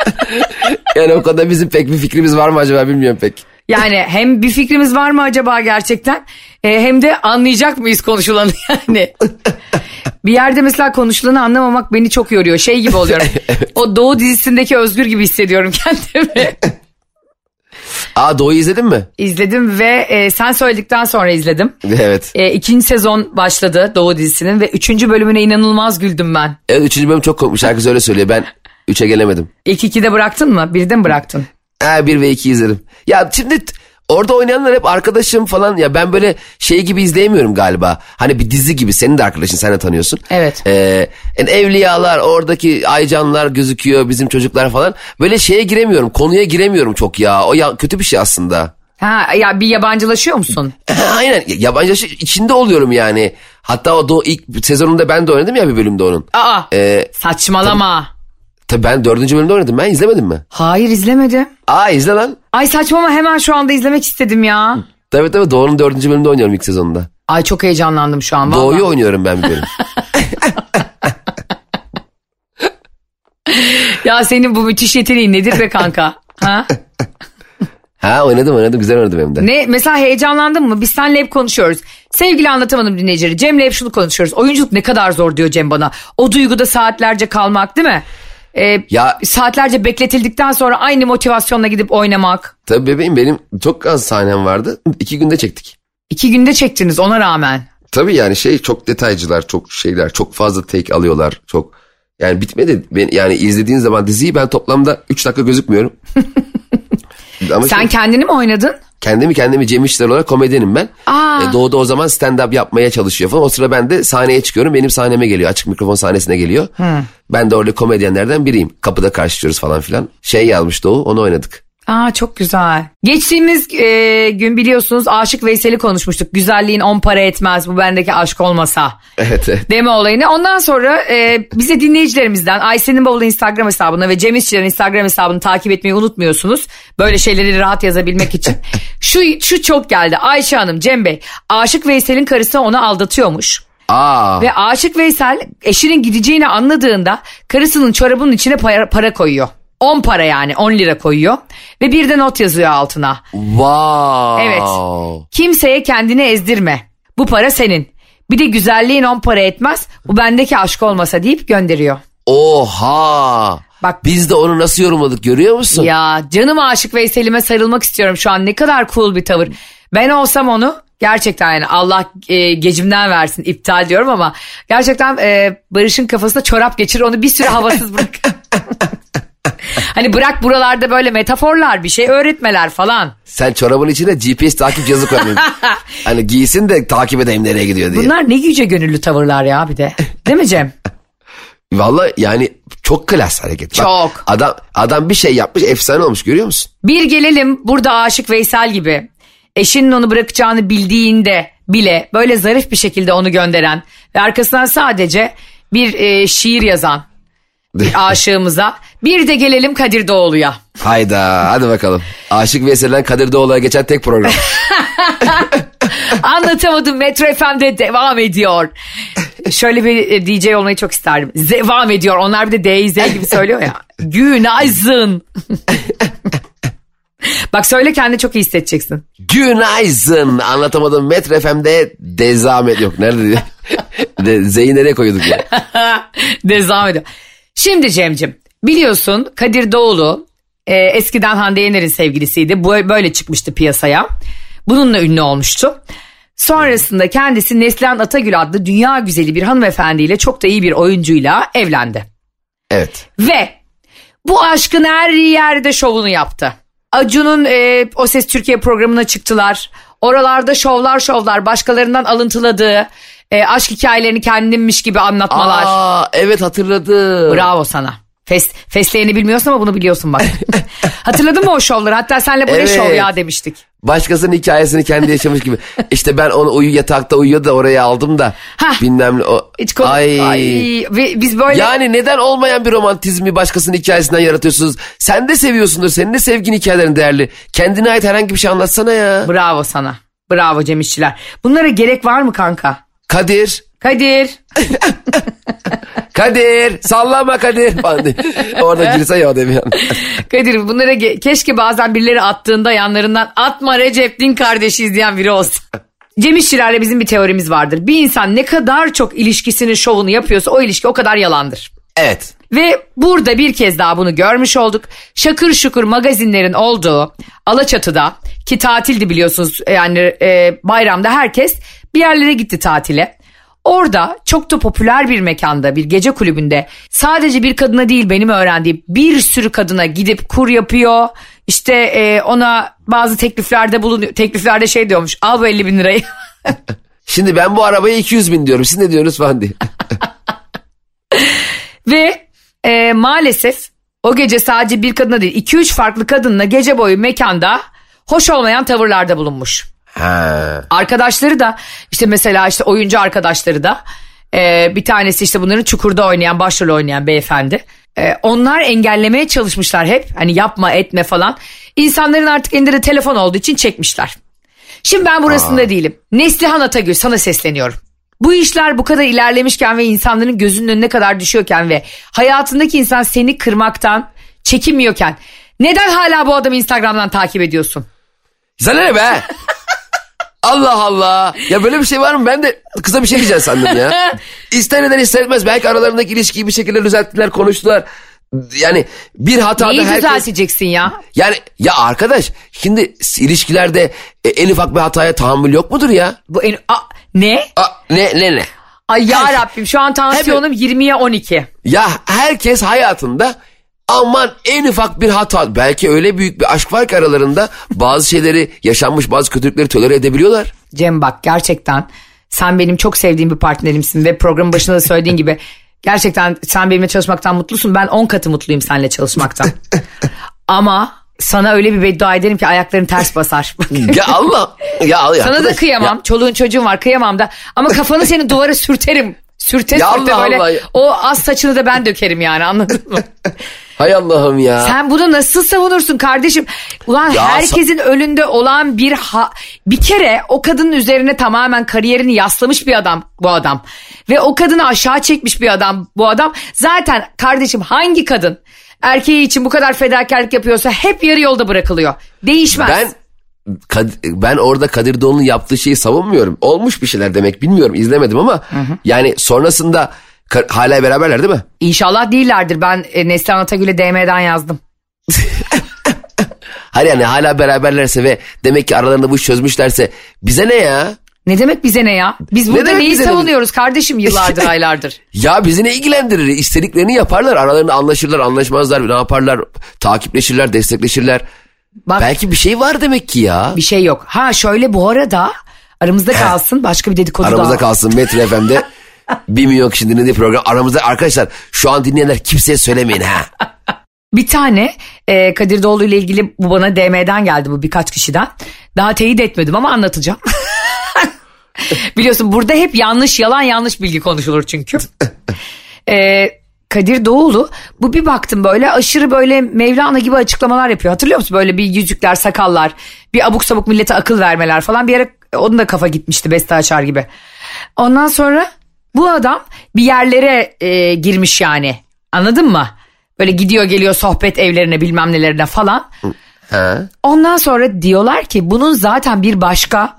<laughs> yani o konuda bizim pek bir fikrimiz var mı acaba bilmiyorum pek. Yani hem bir fikrimiz var mı acaba gerçekten e, hem de anlayacak mıyız konuşulanı <laughs> yani. bir yerde mesela konuşulanı anlamamak beni çok yoruyor. Şey gibi oluyorum. <laughs> O Doğu dizisindeki Özgür gibi hissediyorum kendimi. Aa Doğu'yu izledin mi? İzledim ve e, sen söyledikten sonra izledim. Evet. E, ikinci sezon başladı Doğu dizisinin ve üçüncü bölümüne inanılmaz güldüm ben. Evet üçüncü bölüm çok komik. Herkes öyle söylüyor. Ben üçe gelemedim. İlk ikide bıraktın mı? Birde mi bıraktın? Ha bir ve iki izledim. Ya şimdi orada oynayanlar hep arkadaşım falan ya ben böyle şey gibi izleyemiyorum galiba. Hani bir dizi gibi senin de arkadaşın sen de tanıyorsun. Evet. Ee, yani evliyalar oradaki aycanlar gözüküyor bizim çocuklar falan. Böyle şeye giremiyorum konuya giremiyorum çok ya. O ya kötü bir şey aslında. Ha ya bir yabancılaşıyor musun? <laughs> Aynen yabancı şey içinde oluyorum yani. Hatta o da ilk sezonunda ben de oynadım ya bir bölümde onun. Aa Ee, saçmalama. tabii ben dördüncü bölümde oynadım ben izlemedin mi? Hayır izlemedim. Aa izle lan. Ay saçmalama hemen şu anda izlemek istedim ya. Tabii tabii Doğu'nun dördüncü bölümünde oynuyorum ilk sezonunda. Ay çok heyecanlandım şu an. Doğu'yu oynuyorum ben bir bölüm. <laughs> Ya senin bu müthiş yeteneğin nedir be kanka? Ha? <laughs> Ha oynadım oynadım güzel oynadım hem de. Ne mesela heyecanlandın mı? Biz seninle hep konuşuyoruz. Sevgili anlatamadım dinleyicileri. Cem'le hep şunu konuşuyoruz. Oyunculuk ne kadar zor diyor Cem bana. O duyguda saatlerce kalmak değil mi? Ee, Ya- saatlerce bekletildikten sonra aynı motivasyonla gidip oynamak. Tabii bebeğim benim çok az sahnem vardı. İki günde çektik. İki günde çektiniz ona rağmen. Tabii yani şey çok detaycılar, çok şeyler, çok fazla take alıyorlar. Çok yani bitmedi. Ben, yani izlediğin zaman diziyi ben toplamda 3 dakika gözükmüyorum. <laughs> Ama Sen şey, kendini mi oynadın? kendimi kendimi Cem İşler olarak komedyenim ben. Aa. E, Doğu'da o zaman stand-up yapmaya çalışıyor falan. O sıra ben de sahneye çıkıyorum. Benim sahneme geliyor. Açık mikrofon sahnesine geliyor. Ben de orada komedyenlerden biriyim. Kapıda karşılıyoruz falan filan. Şey yazmış Doğu onu oynadık. Aa çok güzel. Geçtiğimiz e, gün biliyorsunuz Aşık Veysel'i konuşmuştuk. Güzelliğin on para etmez bu bendeki aşk olmasa. Evet evet. Deme olayını. Ondan sonra e, bize dinleyicilerimizden Ayşe'nin bavulu Instagram hesabına ve Cem İşçilerin Instagram hesabını takip etmeyi unutmuyorsunuz. Böyle şeyleri rahat yazabilmek için. <laughs> Şu, şu çok geldi. Ayşe Hanım, Cem Bey. Aşık Veysel'in karısı onu aldatıyormuş. Aa. Ve Aşık Veysel eşinin gideceğini anladığında karısının çorabının içine para, para koyuyor. 10 para yani 10 lira koyuyor. Ve bir de not yazıyor altına. Wow. Evet. Kimseye kendini ezdirme. Bu para senin. Bir de güzelliğin on para etmez. Bu bendeki aşk olmasa deyip gönderiyor. Oha. Bak Biz de onu nasıl yorumladık görüyor musun? ya canım aşık Veysel'ime sarılmak istiyorum şu an ne kadar cool bir tavır. Ben olsam onu gerçekten yani Allah e, gecimden versin iptal diyorum ama gerçekten e, Barış'ın kafasında çorap geçir onu bir süre havasız bırak. <laughs> hani bırak buralarda böyle metaforlar bir şey öğretmeler falan. Sen çorabın içine GPS takip cihazı koymadın. <laughs> hani giysin de takip edeyim nereye gidiyor diye. Bunlar ne yüce gönüllü tavırlar ya bir de. Değil mi Cem? <laughs> Vallahi yani çok klas hareket. Bak, Çok. adam adam bir şey yapmış efsane olmuş görüyor musun? Bir gelelim burada aşık Veysel gibi. Eşinin onu bırakacağını bildiğinde bile böyle zarif bir şekilde onu gönderen ve arkasından sadece bir e, şiir yazan bir <laughs> aşığımıza. Bir de gelelim Kadir Doğulu'ya. Hayda hadi bakalım. Aşık Veysel'den Kadir Doğulu'ya geçen tek program. <laughs> Anlatamadım Metro FM'de devam ediyor. Şöyle bir e, DJ olmayı çok isterdim. Devam ediyor. Onlar bir de DZ gibi söylüyor ya. <laughs> Günaydın. Bak söyle kendini çok iyi hissedeceksin. Günaydın anlatamadım Metro FM'de dezamet yok. Nerede diye. <laughs> De, Z'yi nereye koyuyorduk ya? Devam ediyor. Şimdi Cem'cim biliyorsun Kadir Doğulu e, eskiden Hande Yener'in sevgilisiydi. Bu böyle çıkmıştı piyasaya. Bununla ünlü olmuştu. Sonrasında kendisi Neslihan Atagül adlı dünya güzeli bir hanımefendiyle çok da iyi bir oyuncuyla evlendi. Evet. Ve bu aşkın her yerde şovunu yaptı. Acun'un e, O Ses Türkiye programına çıktılar. Oralarda şovlar şovlar başkalarından alıntıladığı e, aşk hikayelerini kendinmiş gibi anlatmalar. Aa evet hatırladım. Bravo sana. Fes, fesleğeni bilmiyorsun ama bunu biliyorsun bak. <laughs> Hatırladın mı o şovları? Hatta senle bu ne Evet. şov ya demiştik. Başkasının hikayesini kendi yaşamış gibi. <laughs> İşte ben onu uyu yatakta uyuyor da oraya aldım da. Hah. Bilmem ne. O. Hiç konu- Ay. Ay, biz böyle Yani neden olmayan bir romantizmi başkasının hikayesinden yaratıyorsunuz? Sen de seviyorsundur. Senin de sevgin hikayelerin değerli. Kendine ait herhangi bir şey anlatsana ya. bravo sana. Bravo Cem İşçiler. Bunlara gerek var mı kanka? Kadir. Kadir. <laughs> Kadir. Sallama Kadir. Falan diye. <laughs> Orada girse ya an. Kadir bunlara ge- keşke bazen birileri attığında yanlarından atma Recep din kardeşiz diyen biri olsun. Cem İşçilerle bizim bir teorimiz vardır. Bir insan ne kadar çok ilişkisinin şovunu yapıyorsa o ilişki o kadar yalandır. Evet. Ve burada bir kez daha bunu görmüş olduk. Şakır şukur magazinlerin olduğu Alaçatı'da ki tatildi biliyorsunuz yani e, bayramda herkes bir yerlere gitti tatile. Orada çok da popüler bir mekanda bir gece kulübünde sadece bir kadına değil benim öğrendiğim bir sürü kadına gidip kur yapıyor. İşte e, ona bazı tekliflerde bulunuyor. Tekliflerde şey diyormuş al bu 50 bin lirayı. <laughs> Şimdi ben bu arabaya 200 bin diyorum. Siz ne diyorsunuz falan diye. <laughs> Ve e, maalesef o gece sadece bir kadına değil 2-3 farklı kadınla gece boyu mekanda hoş olmayan tavırlarda bulunmuş. Ha. Arkadaşları da işte mesela işte oyuncu arkadaşları da e, bir tanesi işte bunların çukurda oynayan başrol oynayan beyefendi. E, onlar engellemeye çalışmışlar hep hani yapma etme falan. İnsanların artık elinde de telefon olduğu için çekmişler. Şimdi ben burasında değilim. Neslihan Atagül sana sesleniyorum. Bu işler bu kadar ilerlemişken ve insanların gözünün önüne kadar düşüyorken ve hayatındaki insan seni kırmaktan çekinmiyorken neden hala bu adamı Instagram'dan takip ediyorsun? Sana ne be? <laughs> Allah Allah. Ya böyle bir şey var mı? Ben de kıza bir şey diyeceğim sandım ya. <laughs> İster eden ister etmez. Belki aralarındaki ilişkiyi bir şekilde düzelttiler, konuştular. Yani bir hatada Neyi herkes... düzelteceksin ya? Yani ya arkadaş şimdi ilişkilerde e, en ufak bir hataya tahammül yok mudur ya? Bu en, A, ne? A, ne ne ne? Ay ya Rabbim şu an tansiyonum 20'ye 12. Ya herkes hayatında aman en ufak bir hata belki öyle büyük bir aşk var ki aralarında bazı şeyleri yaşanmış bazı kötülükleri tolere edebiliyorlar. Cem bak gerçekten sen benim çok sevdiğim bir partnerimsin ve programın başında da söylediğin gibi <laughs> gerçekten sen benimle çalışmaktan mutlusun. Ben 10 katı mutluyum seninle çalışmaktan. <laughs> Ama sana öyle bir beddua ederim ki ayakların ters basar. <laughs> Ya Allah ya Allah Sana da arkadaş, kıyamam. ya- Çoluğun çocuğun var kıyamam da. Ama kafanı senin duvara sürterim. Sürte Ya sürte Allah böyle. Allah. O az saçını da ben dökerim yani anladın mı? Hay Allah'ım ya. Sen bunu nasıl savunursun kardeşim? Ulan Ya herkesin önünde olan bir ha- bir kere o kadının üzerine tamamen kariyerini yaslamış bir adam bu adam. Ve o kadını aşağı çekmiş bir adam bu adam. Zaten kardeşim hangi kadın erkeği için bu kadar fedakarlık yapıyorsa hep yarı yolda bırakılıyor. Değişmez. Ben Kad- ben orada Kadir Doğulu'nun yaptığı şeyi savunmuyorum. Olmuş bir şeyler demek bilmiyorum izlemedim ama yani sonrasında hala beraberler değil mi? İnşallah değillerdir. Ben e, Neslihan Atagül'e DM'den yazdım. <laughs> Hayır yani hala beraberlerse ve demek ki aralarında bu iş çözmüşlerse bize ne ya? Ne demek bize ne ya? Biz Ne burada neyi bize ne? savunuyoruz kardeşim yıllardır <laughs> aylardır. Ya bizi ne ilgilendirir? İstediklerini yaparlar. Aralarında anlaşırlar, anlaşmazlar. Ne yaparlar? Takipleşirler, destekleşirler. Bak Belki bir şey var demek ki ya. bir şey yok. Ha şöyle bu arada aramızda kalsın başka bir dedikodu Aramızda daha. kalsın Metro FM'de <laughs> <laughs> 1 milyon kişi dinlediği program. Aramızda arkadaşlar şu an dinleyenler kimseye söylemeyin ha. <laughs> Bir tane e, Kadir Doğulu ile ilgili bu bana DM'den geldi bu birkaç kişiden. Daha teyit etmedim ama anlatacağım. <laughs> Biliyorsun burada hep yanlış yalan yanlış bilgi konuşulur çünkü. E, Kadir Doğulu bu bir baktım böyle aşırı böyle Mevlana gibi açıklamalar yapıyor. Hatırlıyor musun böyle bir yüzükler sakallar bir abuk sabuk millete akıl vermeler falan bir yere onun da kafa gitmişti Beste Açar gibi. Ondan sonra bu adam bir yerlere e, girmiş yani anladın mı? Böyle gidiyor geliyor sohbet evlerine bilmem nelerine falan. ha? Ondan sonra diyorlar ki bunun zaten bir başka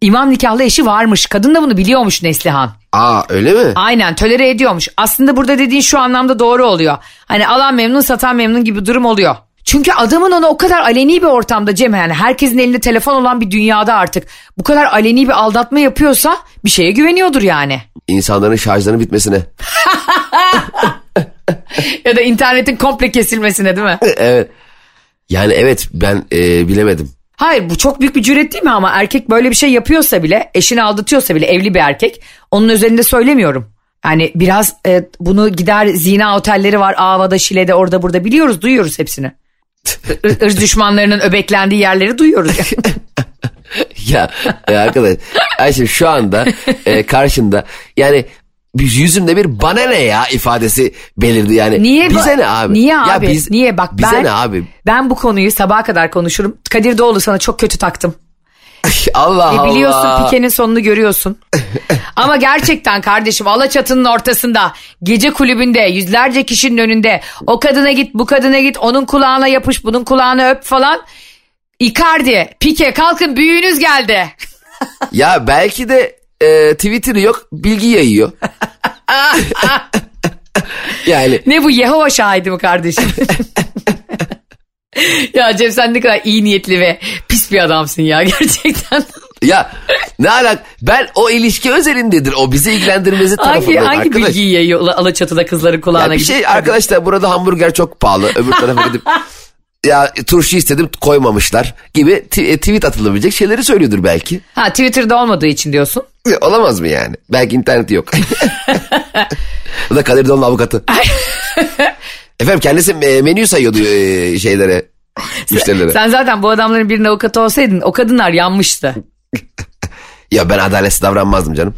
imam nikahlı eşi varmış. Kadın da bunu biliyormuş Neslihan. Aa öyle mi? Aynen tölere ediyormuş. Aslında burada dediğin şu anlamda doğru oluyor. Hani alan memnun satan memnun gibi durum oluyor. Çünkü adamın ona o kadar aleni bir ortamda Cem yani herkesin elinde telefon olan bir dünyada artık bu kadar aleni bir aldatma yapıyorsa bir şeye güveniyordur yani. İnsanların şarjlarının bitmesine. <laughs> Ya da internetin komple kesilmesine değil mi? evet. Yani evet ben e, bilemedim. Hayır bu çok büyük bir cüret değil mi ama erkek böyle bir şey yapıyorsa bile eşini aldatıyorsa bile evli bir erkek onun özelinde söylemiyorum. Yani biraz e, bunu gider zina otelleri var Ava'da Şile'de orada burada biliyoruz duyuyoruz hepsini. Ir- Irz düşmanlarının öbeklendiği yerleri duyuyoruz. yani. <laughs> ya e, arkadaş Ayşe şu anda e, karşında yani yüzümde bir bana ne ya ifadesi belirdi yani. Niye? Bize ne abi? Niye Ya abi? biz- Niye? Bak bize ben, ne abi? ben bu konuyu sabaha kadar konuşurum. Kadir Doğulu sana çok kötü taktım. Allah E Allah. biliyorsun Pike'nin sonunu görüyorsun. <laughs> Ama gerçekten kardeşim Alaçatı'nın ortasında gece kulübünde yüzlerce kişinin önünde o kadına git bu kadına git onun kulağına yapış bunun kulağına öp falan. Icardi, Pike kalkın büyüğünüz geldi. <laughs> Ya belki de e, Twitter'ı yok bilgi yayıyor. <laughs> yani Ne bu Yehova şahidi mi kardeşim? Ya Cem sen ne kadar iyi niyetli ve pis bir adamsın ya gerçekten. ya ne alak ben o ilişki özelindedir o bizi ilgilendirmesi hangi tarafından hangi arkadaş. bilgiyi yayıyor Alaçatı'da kızların kulağına Ya bir şey arkadaşlar burada hamburger çok pahalı öbür tarafa gidip <laughs> ya turşu istedim koymamışlar gibi e, tweet atılabilecek şeyleri söylüyordur belki. Ha Twitter'da olmadığı için diyorsun. Olamaz mı yani? Belki interneti yok. <laughs> Bu da Kadir Doğan'ın avukatı. <laughs> Efendim kendisi e, menü sayıyordu e, şeylere, <laughs> müşterilere. Sen zaten bu adamların birinin avukatı olsaydın o kadınlar yanmıştı. <laughs> Ya ben adaletsiz davranmazdım canım.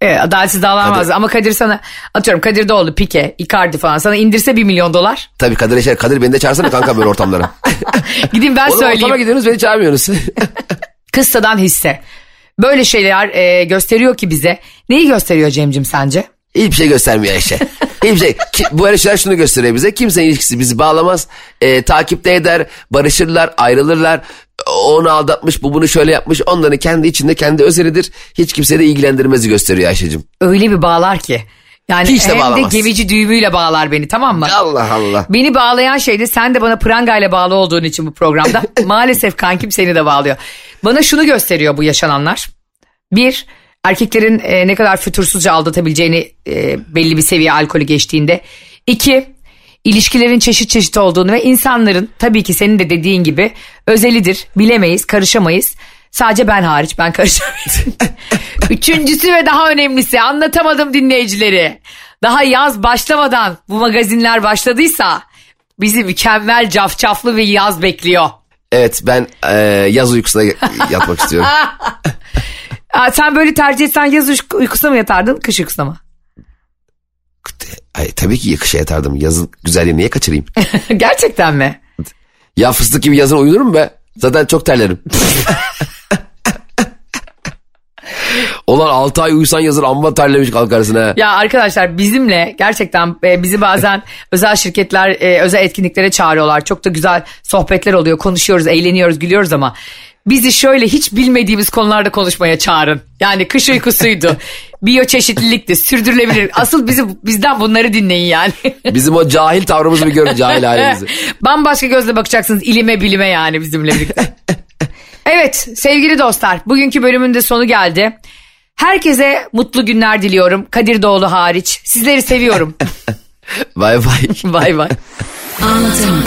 Evet, adaletsiz davranmazdı ama Kadir sana atıyorum Kadir Doğulu, Pike, Icardi falan sana indirse bir milyon dolar. Tabii Kadir Eşer, Kadir beni de çağırsana kanka böyle ortamlara. <laughs> Gideyim ben Oğlum söyleyeyim. ortama gidiyorsunuz beni çağırmıyorsunuz. Kıssadan hisse. Böyle şeyler e, gösteriyor ki bize. Neyi gösteriyor Cemcim sence? Hiçbir şey göstermiyor Ayşe. Hiçbir şey. Ki, bu eleştiriler şunu gösteriyor bize. Kimsenin ilişkisi bizi bağlamaz. E, takipte eder, barışırlar, ayrılırlar. Onu aldatmış, bu bunu şöyle yapmış. Onların kendi içinde kendi özelidir. Hiç kimseyi de ilgilendirmezi gösteriyor Ayşe'cim. Öyle bir bağlar ki. Yani Hiç de hem bağlamaz. de gemici düğümüyle bağlar beni tamam mı? Allah Allah. Beni bağlayan şey de sen de bana prangayla bağlı olduğun için bu programda <laughs> maalesef kankim seni de bağlıyor. Bana şunu gösteriyor bu yaşananlar. Bir, erkeklerin e, ne kadar fütursuzca aldatabileceğini e, belli bir seviye alkolü geçtiğinde. İki, ilişkilerin çeşit çeşit olduğunu ve insanların tabii ki senin de dediğin gibi özelidir, bilemeyiz, karışamayız. Sadece ben hariç ben karışamayız. <laughs> Üçüncüsü ve daha önemlisi anlatamadım dinleyicileri. Daha yaz başlamadan bu magazinler başladıysa bizi mükemmel cafcaflı bir yaz bekliyor. Evet ben e, yaz uykusuna yatmak istiyorum. <laughs> Aa, sen böyle tercih etsen yaz uyku- uykusuna mı yatardın kış uykusuna mı? Ay, tabii ki kışa yatardım. Yazın güzelliğini niye kaçırayım? <laughs> Gerçekten mi? Ya fıstık gibi yazın uyunur mu be? Zaten çok terlerim. <laughs> Olan 6 ay uyusan yazın amma terlemiş kalkarsın ha. Ya arkadaşlar bizimle gerçekten e, bizi bazen <laughs> özel şirketler e, özel etkinliklere çağırıyorlar. Çok da güzel sohbetler oluyor. Konuşuyoruz, eğleniyoruz, gülüyoruz ama bizi şöyle hiç bilmediğimiz konularda konuşmaya çağırın. Yani kış uykusuydu. <laughs> biyoçeşitlilikti, sürdürülebilir. Asıl bizi bizden bunları dinleyin yani. <laughs> Bizim o cahil tavrımızı bir görün cahil <laughs> halimizi. Bambaşka gözle bakacaksınız ilime bilime yani bizimle birlikte. evet sevgili dostlar bugünkü bölümün de sonu geldi. Herkese mutlu günler diliyorum. Kadir Doğulu hariç. Sizleri seviyorum. Bay bay. bay bay. Anlatamadım.